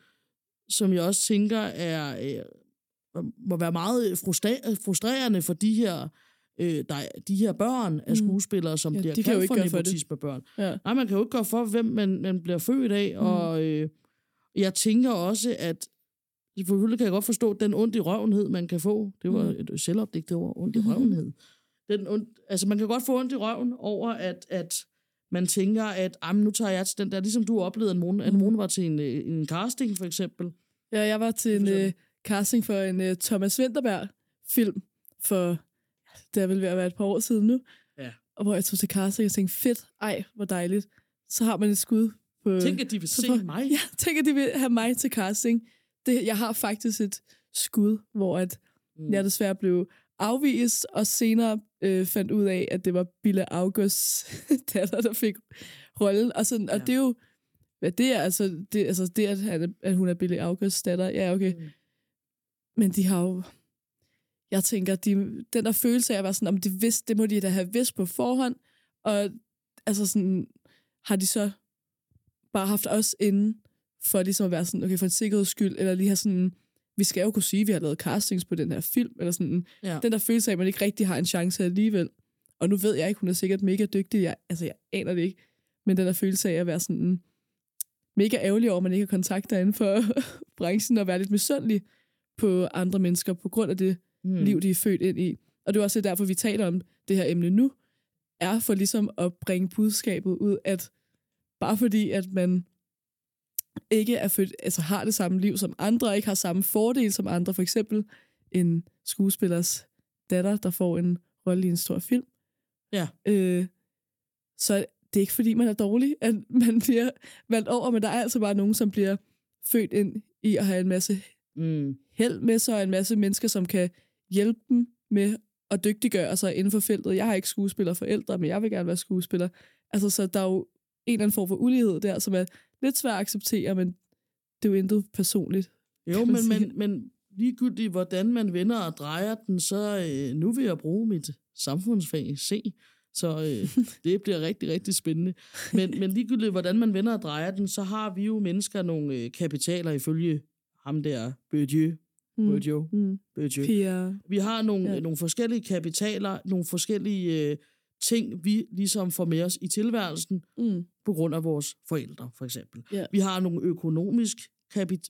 som jeg også tænker er øh, må være meget frustra- frustrerende for de her øh, der, er- de her børn af Mm. skuespillere, som Ja, bliver kan jo kaldt ikke for nepotismebørn. Ja. Nej, man kan jo ikke gøre for, hvem man, man bliver født af, Mm. mm. og øh, jeg tænker også, at selvfølgelig kan jeg godt forstå den ondt i røvenhed, man kan få. Det var Mm. et selvopdigtet ord, ondt i røvenhed. Den ondt, altså man kan godt få ondt i røven over, at, at man tænker, at "Ej, men nu tager jeg til den der, ligesom du oplevede, at Mone, at Mm. Mone var til en, øh, en casting, for eksempel. Ja, jeg var til en øh, casting for en øh, Thomas Winterberg-film for, det er vel ved at være et par år siden nu. Ja. Og hvor jeg tog til casting og tænkte, fedt, ej, hvor dejligt. Så har man et skud på... Tænk, at de vil se mig. Ja, tænk, at de vil have mig til casting. Det, jeg har faktisk et skud, hvor at mm. jeg desværre blev afvist, og senere øh, fandt ud af, at det var Bille Augusts datter, der fik rollen. Og, sådan, og det er jo, hvad det er, altså det, altså det at, han at hun er Bille Augusts datter, ja okay. Mm. Men de har jo, jeg tænker, de, den der følelse af at være sådan, om de vidste, det må de da have vidst på forhånd, og altså sådan, har de så bare haft os inde, for ligesom at være sådan, okay, for en sikkerheds skyld, eller lige have sådan, vi skal jo kunne sige, at vi har lavet castings på den her film, eller sådan, Ja. den der følelse af, at man ikke rigtig har en chance alligevel. Og nu ved jeg ikke, hun er sikkert mega dygtig, jeg, altså jeg aner det ikke, men den der følelse af at være sådan mega ærgerlig over, at man ikke har kontakter inden for branchen, og være lidt misundelig på andre mennesker, på grund af det Mm. liv, de er født ind i. Og det er også derfor, vi taler om det her emne nu, er for ligesom at bringe budskabet ud, at bare fordi, at man ikke er født, altså har det samme liv som andre, og ikke har samme fordel som andre, for eksempel en skuespillers datter, der får en rolle i en stor film. Ja. Øh, så det er ikke fordi, man er dårlig, at man bliver valgt over, men der er altså bare nogen, som bliver født ind i at have en masse mm. held med sig, og en masse mennesker, som kan hjælpe dem med at dygtiggøre sig inden for feltet. Jeg har ikke skuespillerforældre, men jeg vil gerne være skuespiller. Altså, så der er jo en eller anden form for ulighed der, som er lidt svært at acceptere, men det er jo intet personligt. Jo, men, sige. men, men ligegyldigt, hvordan man vender og drejer den, så øh, nu vil jeg bruge mit samfundsfag C. Så øh, det bliver rigtig, rigtig spændende. Men, men ligegyldigt, hvordan man vender og drejer den, så har vi jo mennesker nogle øh, kapitaler ifølge ham der, Bourdieu. Mm. Bourdieu. Mm. Bourdieu. Pia. Vi har nogle, Ja. ja. nogle forskellige kapitaler, nogle forskellige øh, ting, vi ligesom får med os i tilværelsen, Mm. på grund af vores forældre, for eksempel. Ja. Vi har nogle økonomisk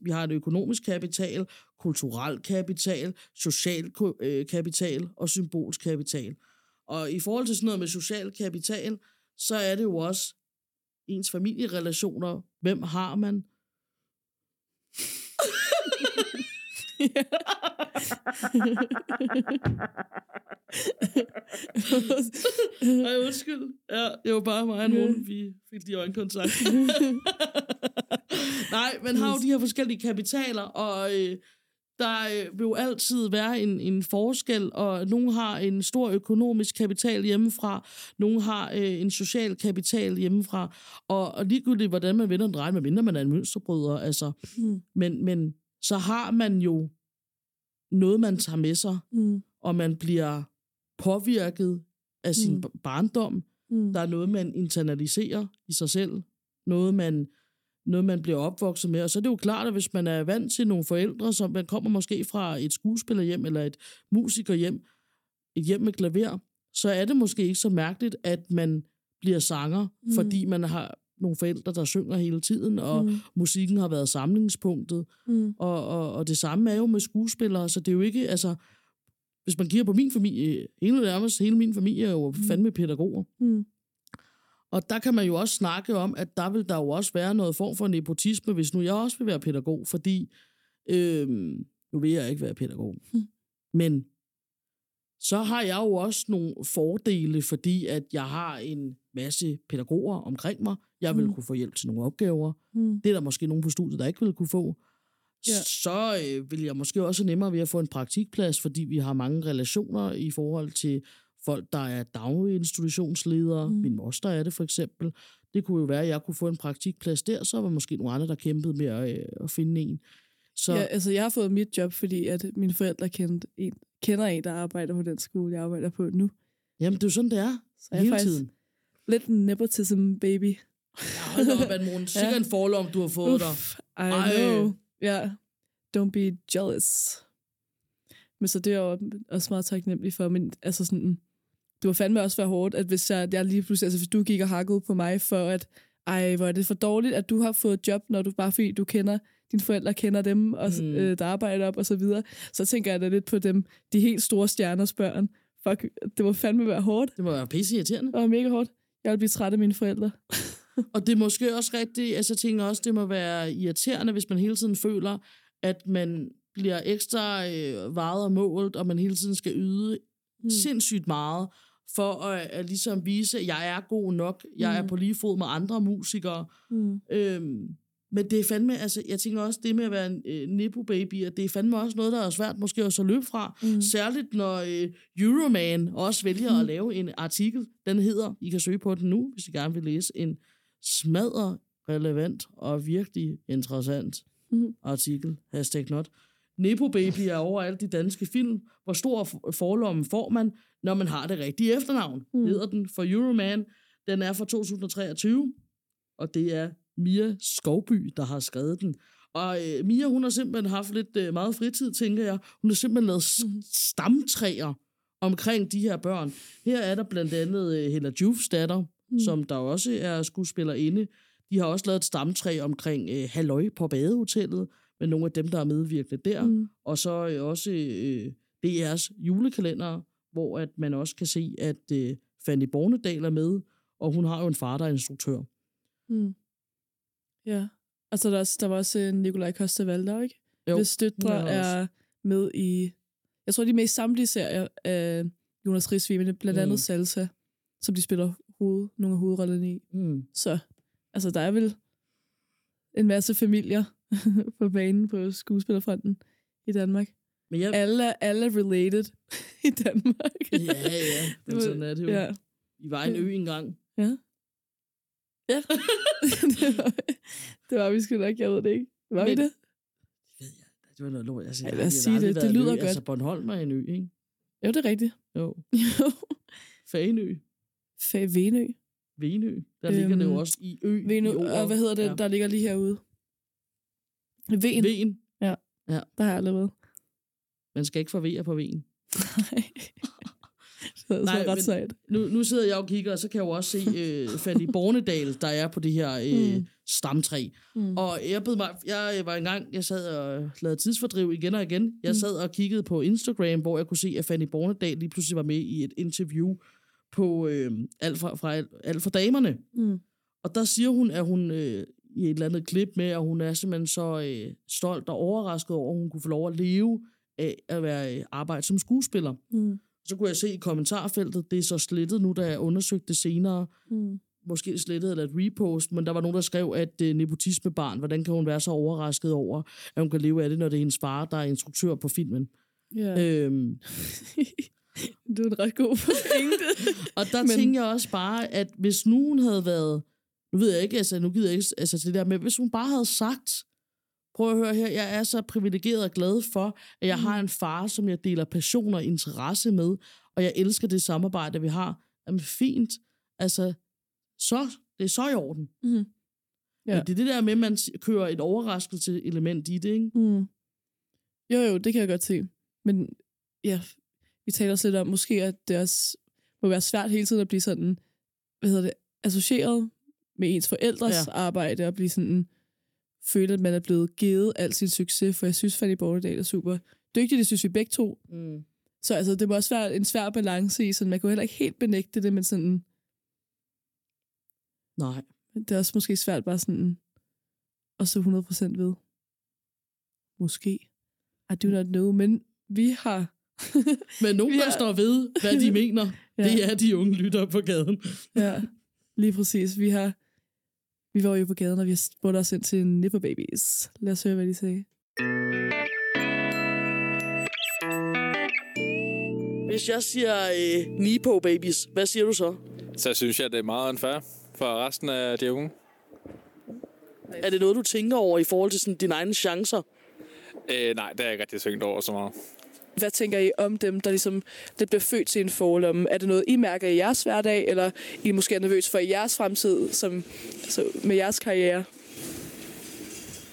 vi har en økonomisk kapital, kulturel kapital, social øh, kapital og symbolsk kapital. Og i forhold til sådan noget med social kapital, så er det jo også ens familierelationer. Hvem har man? Ej, undskyld. Ja, det var bare mig og nogen, vi fik de øjenkontakt. Nej, man har jo de her forskellige kapitaler, og øh, der øh, vil jo altid være en, en forskel, og nogle har en stor økonomisk kapital hjemmefra, nogle har øh, en social kapital hjemmefra, og, og ligegyldigt, hvordan man vender og drejer, medmindre man er en mønsterbryder, altså, Mm. men, men så har man jo noget, man tager med sig, Mm. og man bliver påvirket af sin Mm. barndom. Mm. Der er noget, man internaliserer i sig selv. Noget, man, noget, man bliver opvokset med. Og så er det jo klart, at hvis man er vant til nogle forældre, som man kommer måske fra et skuespillerhjem eller et musikerhjem, et hjem med klaver, så er det måske ikke så mærkeligt, at man bliver sanger, mm. fordi man har nogle forældre, der synger hele tiden, og Mm. mm. musikken har været samlingspunktet. Mm. Og, og, og det samme er jo med skuespillere, så det er jo ikke, altså, hvis man kigger på min familie, hele nærmest hele min familie er jo fandme pædagoger. Mm. Og der kan man jo også snakke om, at der vil der jo også være noget form for nepotisme, hvis nu jeg også vil være pædagog, fordi øhm, nu vil jeg ikke være pædagog. Mm. Men så har jeg jo også nogle fordele, fordi at jeg har en masse pædagoger omkring mig. Jeg vil Mm. kunne få hjælp til nogle opgaver. Mm. Det er der måske nogen på studiet, der ikke vil kunne få. Ja. Så øh, vil jeg måske også nemmere ved at få en praktikplads, fordi vi har mange relationer i forhold til folk, der er daginstitutionsledere. Mm. Min moster er det for eksempel. Det kunne jo være, at jeg kunne få en praktikplads der, så var måske nogle andre, der kæmpede med at, øh, at finde en. Så Ja, altså, jeg har fået mit job, fordi at mine forældre kendte en, kender en, der arbejder på den skole, jeg arbejder på nu. jamen, det er jo sådan, det er. Så jeg er hele faktisk tiden. lidt en nepotism baby. Hold da op, Anne Sikkert en forlom, du har fået dig. Uff, I Ej. know. Ja, don't be jealous. Men så det er jeg også meget taknemmelig for. Men altså sådan, det var fandme også være hårdt, at hvis jeg, jeg lige pludselig, altså hvis du gik og hakkede på mig for, at ej, hvor er det for dårligt, at du har fået job, når du bare fordi du kender, dine forældre kender dem, og, mm. Øh, der arbejder op og så videre. Så tænker jeg da lidt på dem, de helt store stjerners børn. Fuck, det må fandme være hårdt. Det må være pisse irriterende. Det var mega hårdt. Jeg vil blive træt af mine forældre. Og det er måske også rigtigt, altså jeg tænker også, det må være irriterende, hvis man hele tiden føler, at man bliver ekstra øh, vejet og målt, og man hele tiden skal yde mm. sindssygt meget, for at, at ligesom vise, at jeg er god nok, jeg er Mm. på lige fod med andre musikere. Mm. Øhm, men det er fandme, altså jeg tænker også, det med at være en øh, nepo-baby, at det er fandme også noget, der er svært måske også at løbe fra. Mm. Særligt når øh, Euroman også vælger Mm. at lave en artikel. Den hedder, I kan søge på den nu, hvis I gerne vil læse en smadre relevant og virkelig interessant Mhm. artikel. Hashtag not. Nepo Baby er overalt i danske film. Hvor stor for- forlomme får man, når man har det rigtige efternavn? Mm. Mm. Hedder den for Euroman. Den er fra 2023, og det er Mia Skovby, der har skrevet den. Og øh, Mia, hun har simpelthen haft lidt øh, meget fritid, tænker jeg. Hun har simpelthen lavet Mhm. stamtræer omkring de her børn. Her er der blandt andet øh, Hella Jufs datter, mm. som der også er skuespillerinde. De har også lavet et stamtræ omkring øh, Halløj på badehotellet, med nogle af dem, der er medvirkende der. Mm. Og så øh, også øh, DR's julekalender, hvor at man også kan se, at øh, Fanny Bornedal er med, og hun har jo en far, der er instruktør. Mm. Ja. Altså, der, er også- der var også øh, Nikolaj Costa Valdau, ikke? Jo, Hvis døtre er med i... Jeg tror, de er med i samtlige serier af Jonas Risvig, blandt andet Mm. Salsa, som de spiller hoved, nogle af hovedrollerne i. Mm. Så altså, der er vel en masse familier på banen på skuespillerfronten i Danmark. Men jeg... Alle, alle related i Danmark. Ja, ja, men sådan er det jo. Ja. I var en ø engang. Ja. Ja. det, var, det var vi sgu nok, jeg ved det ikke. Var Men, vi det? Det var noget lort. Altså, Ja, jeg lad os sige det. Det lyder Altså, godt. Bornholm er en ø, ikke? Jo, det er rigtigt. Jo. Jo. Fanø. Fa- Venø. Venø. Der ligger det jo også i ø. Venø, i og hvad hedder det, Ja. der ligger lige herude? Ven. Ven. Ja. ja. Der har jeg været. Man skal ikke forvere på ven. det er så ret sejt. Nu, nu sidder jeg og kigger, og så kan jeg jo også se øh, Fanny Bornedal, der er på det her øh, Mm. stamtræ. Mm. Og jeg, bed mig, jeg var engang, jeg sad og lavede tidsfordriv igen og igen. Jeg Mm. sad og kiggede på Instagram, hvor jeg kunne se, at Fanny Bornedal lige pludselig var med i et interview på øh, alt, fra, fra, alt, for damerne. Mm. Og der siger hun, at hun øh, i et eller andet klip med, at hun er simpelthen så øh, stolt og overrasket over, at hun kunne få lov at leve af at være øh, arbejde som skuespiller. Mm. Så kunne jeg se i kommentarfeltet, det er så slettet nu, da jeg undersøgte det senere. Mm. Måske slettet eller et repost, men der var nogen, der skrev, at øh, nepotismebarn, hvordan kan hun være så overrasket over, at hun kan leve af det, når det er hendes far, der er instruktør på filmen. Ja. Øhm, det er en ret god pointe. og der Men- tænker jeg også bare, at hvis nu hun havde været, nu ved jeg ikke, altså nu gider jeg ikke altså, til det der, men hvis hun bare havde sagt, prøv at høre her, jeg er så privilegeret og glad for, at jeg mm. har en far, som jeg deler passion og interesse med, og jeg elsker det samarbejde, vi har. Jamen fint, altså, så, det er så i orden. Mm. Ja. Men det er det der med, at man kører et overraskelse element i det, ikke? Mm. Jo, jo, det kan jeg godt se. Men ja, vi taler også lidt om, måske at det også må være svært hele tiden at blive sådan, hvad hedder det, associeret med ens forældres ja. arbejde, og blive sådan, føle, at man er blevet givet al sin succes, for jeg synes, Fanny Borgerdal er super dygtig, det synes vi begge to. Mm. Så altså, det må også være en svær balance i, sådan man kunne heller ikke helt benægte det, men sådan, Nej. det er også måske svært bare sådan at stå 100% ved. Måske. I do not know, men vi har... Men nogen, der står ved, hvad de mener, Ja. det er de unge lyttere på gaden. Ja, lige præcis. Vi har... Vi var jo på gaden, og vi har spurgt os ind til Nipper Babies. Lad os høre, hvad de sagde. Hvis jeg siger øh, Nipo Babies, hvad siger du så? Så synes jeg, det er meget unfair for resten af de unge. Er det noget, du tænker over i forhold til sådan, dine egne chancer? Øh, nej, det er jeg ikke rigtig tænkt over så meget. Hvad tænker I om dem, der ligesom det bliver født til en forlomme? Er det noget, I mærker i jeres hverdag, eller I måske er nervøs for jeres fremtid som, altså med jeres karriere?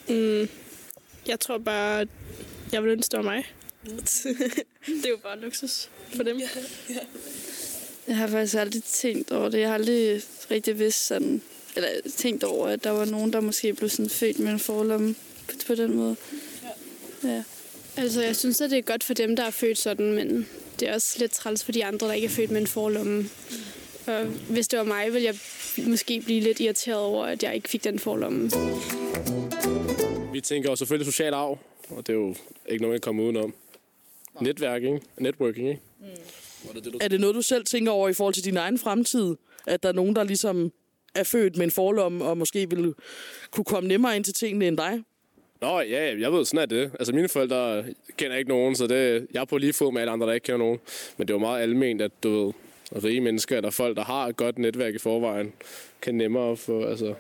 Mm, jeg tror bare, jeg vil ønske, det var mig. det er jo bare luksus for dem. Jeg har faktisk aldrig tænkt over det. Jeg har aldrig rigtig vidst sådan, eller tænkt over, at der var nogen, der måske blev sådan født med en forlomme på, på den måde. Ja. Altså, jeg synes, at det er godt for dem, der er født sådan, men det er også lidt træls for de andre, der ikke er født med en forlomme. Og hvis det var mig, ville jeg måske blive lidt irriteret over, at jeg ikke fik den forlomme. Vi tænker jo selvfølgelig social arv, og det er jo ikke nogen, jeg kommer udenom. Netværk, ikke? Networking, ikke? Er det noget, du selv tænker over i forhold til din egen fremtid? At der er nogen, der ligesom er født med en forlomme, og måske vil kunne komme nemmere ind til tingene end dig? Nå, ja, jeg ved, sådan er det. Altså, mine forældre kender ikke nogen, så det, jeg er på lige fod med alle andre, der ikke kender nogen. Men det er jo meget alment, at du ved, rige mennesker eller folk, der har et godt netværk i forvejen, kan nemmere få altså,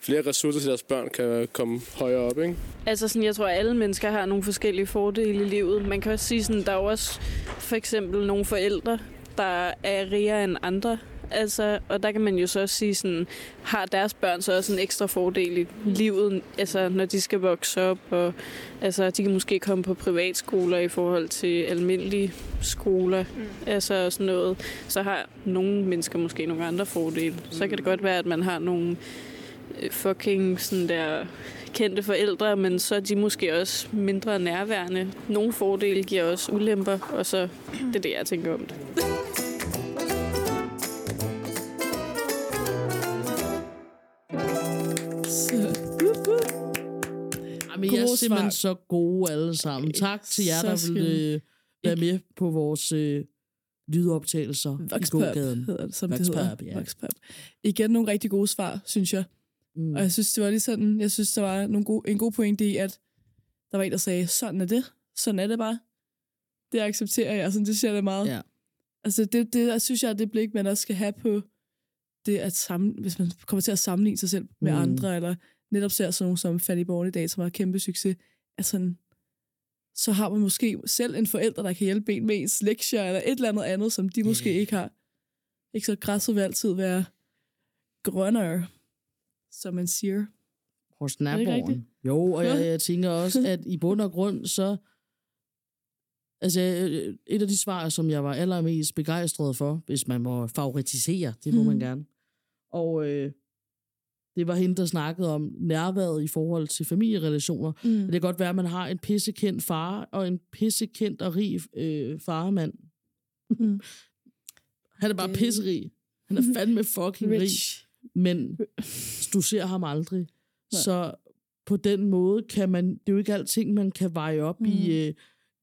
flere ressourcer til deres børn, kan komme højere op, ikke? Altså sådan, jeg tror, at alle mennesker har nogle forskellige fordele i livet. Man kan også sige sådan, der er også for eksempel nogle forældre, der er rigere end andre. Altså, og der kan man jo så også sige sådan, har deres børn så også en ekstra fordel i livet, altså når de skal vokse op, og altså de kan måske komme på privatskoler i forhold til almindelige skoler, mm. altså og sådan noget. Så har nogle mennesker måske nogle andre fordele. Så kan det godt være, at man har nogle øh, fucking sådan der kendte forældre, men så er de måske også mindre nærværende. Nogle fordele giver også ulemper, og så det er det, jeg tænker om det. Gode simpelthen svar. så gode alle sammen. Tak til jer, Så der skønne. vil øh, være med på vores øh, lydoptagelser i Voxpop gågaden. hedder det, som det Voxpop, hedder. ja. Voxpop. Igen nogle rigtig gode svar, synes jeg. Mm. Og jeg synes, det var lige sådan, jeg synes, der var nogle gode, en god pointe i, at der var en, der sagde, sådan er det. Sådan er det bare. Det accepterer jeg, sådan det siger det meget. Ja. Altså, det, det jeg synes jeg, er det blik, man også skal have på det at sammen, hvis man kommer til at sammenligne sig selv med mm. andre, eller netop ser sådan nogen som Fanny Born i dag, som har kæmpe succes, at sådan, så har man måske selv en forælder, der kan hjælpe en med ens lektier, eller et eller andet andet, som de måske ikke har. Ikke så græsset vil altid være grønnere, som man siger. Hos naboen. Jo, og jeg, jeg tænker også, at i bund og grund, så... Altså, øh, et af de svar, som jeg var allermest begejstret for, hvis man må favoritisere, det må mm. man Mhm. gerne. Og øh, det var hende, der snakkede om nærværet i forhold til familierelationer. Mm. Det kan godt være, at man har en pissekendt far og en pissekendt og rig øh, farmand. Mm. Han er bare pisserig. Han er fandme fucking rig. Men du ser ham aldrig. Nej. Så på den måde kan man, det er jo ikke alting, man kan veje op mm. i øh,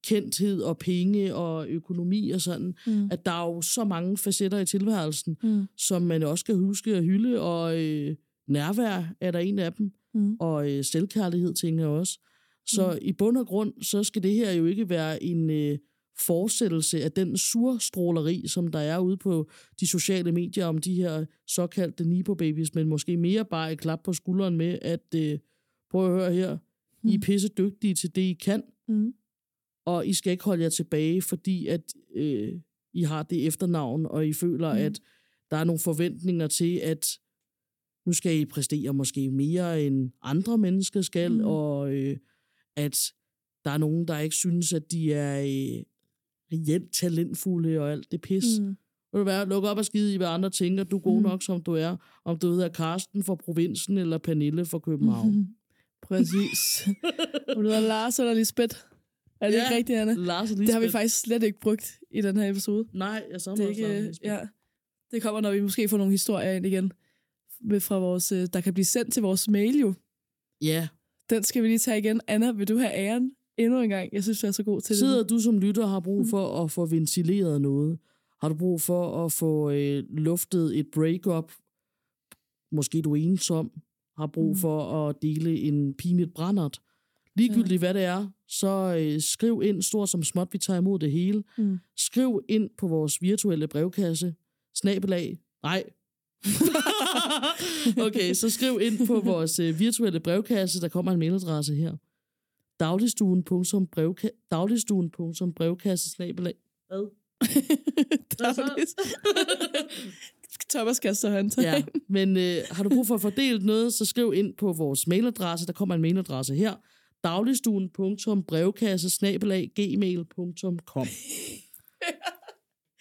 kendthed og penge og økonomi og sådan. Mm. At der er jo så mange facetter i tilværelsen, Mm. som man også skal huske at hylde, og øh, nærvær er der en af dem, Mm. og øh, selvkærlighed tænker jeg også. Så Mm. i bund og grund, så skal det her jo ikke være en øh, fortsættelse af den surstråleri, som der er ude på de sociale medier om de her såkaldte Nipo-babies, men måske mere bare et klap på skulderen med, at øh, prøv at høre her, I er pisse dygtige til det, I kan, Mm. og I skal ikke holde jer tilbage, fordi at øh, I har det efternavn, og I føler, Mm. mm. at der er nogle forventninger til, at nu skal I præstere måske mere end andre mennesker skal, Mm. mm. og øh, at der er nogen, der ikke synes, at de er øh, reelt talentfulde og alt det pis. Mm. Mm. Vil du være, luk op og skide i, hvad andre tænker, du er god Mm. nok, som du er. Om du hedder Karsten fra provinsen, eller Pernille fra København. Mhm. Præcis. Om du hedder Lars eller Lisbeth. Er det Ja, ikke rigtigt, Anna? Lars og Det har vi faktisk slet ikke brugt i den her episode. Nej, jeg så det ikke, ja. Det kommer, når vi måske får nogle historier ind igen. Med fra vores, øh, der kan blive sendt til vores mail jo. Ja. Den skal vi lige tage igen. Anna, vil du have æren endnu en gang? Jeg synes, du er så god til Sidder det. du som lytter og har brug for at få ventileret noget? Har du brug for at få øh, luftet et breakup? Måske du er ensom? Har brug Mm. for at dele en pinligt brændert? Ligegyldigt hvad det er, så øh, skriv ind, stort som småt, vi tager imod det hele. Mm. Skriv ind på vores virtuelle brevkasse, snabelag, nej. okay, så skriv ind på vores øh, virtuelle brevkasse, der kommer en mailadresse her. Dagligstuen.brevka- Dagligstuen.brevkasse, snabelag. Hvad? Dagligt. Thomas kaster håndtag. Ja, men øh, har du brug for at fordele noget, så skriv ind på vores mailadresse. Der kommer en mailadresse her. dagligstuen.brevkasse gmail.com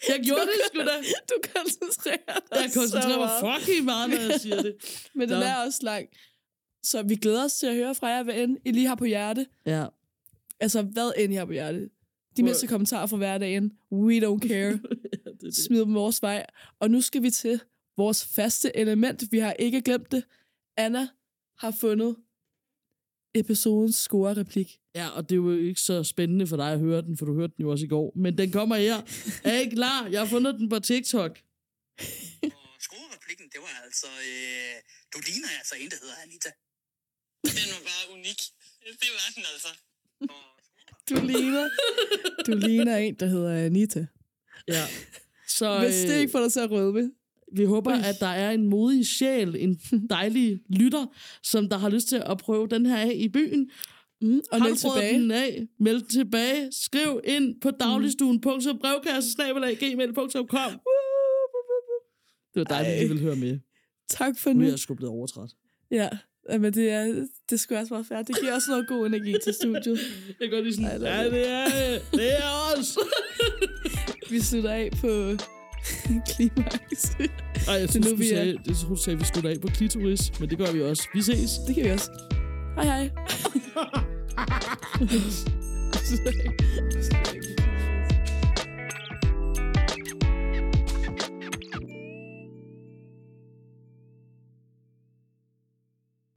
Jeg gjorde det sgu da. Du koncentrerer dig Jeg koncentrerer mig fucking meget, når jeg siger det. Men den Nå. er også lang. Så vi glæder os til at høre fra jer, hvad end I lige har på hjerte. Ja. Altså, hvad end I har på hjerte. De mindste kommentarer fra hverdagen. We don't care. Smid dem vores vej. Og nu skal vi til vores faste element. Vi har ikke glemt det. Anna har fundet episodens score-replik. Ja, og det er jo ikke så spændende for dig at høre den, for du hørte den jo også i går. Men den kommer her. Er I klar? Jeg har fundet den på TikTok. Skoreplikken, det var altså... Øh, du ligner altså en, der hedder Anita. Den var bare unik. Det var den altså. Du ligner, du ligner en, der hedder Anita. Ja. Så, Hvis det øh, ikke får dig til at rødme. Vi håber, at der er en modig sjæl, en dejlig lytter, som der har lyst til at prøve den her af i byen. Mm, og meld tilbage. den af? Meld tilbage. Skriv ind på dagligstuen.brevkasse.gmail.com Det var dejligt, at Ej. I ville høre med. Tak for Nu nu. er jeg sgu blevet overtræt. Ja, men det er, det skulle også være færdigt. Det giver også noget god energi til studiet. Jeg godt lige sådan, Ej, ja, det er det. Det er os. Vi slutter af på klimaks. Ej, jeg synes, nu, vi er- sagde, det du sagde, vi slutter af på klitoris, men det gør vi også. Vi ses. Det kan vi også. Hej hej.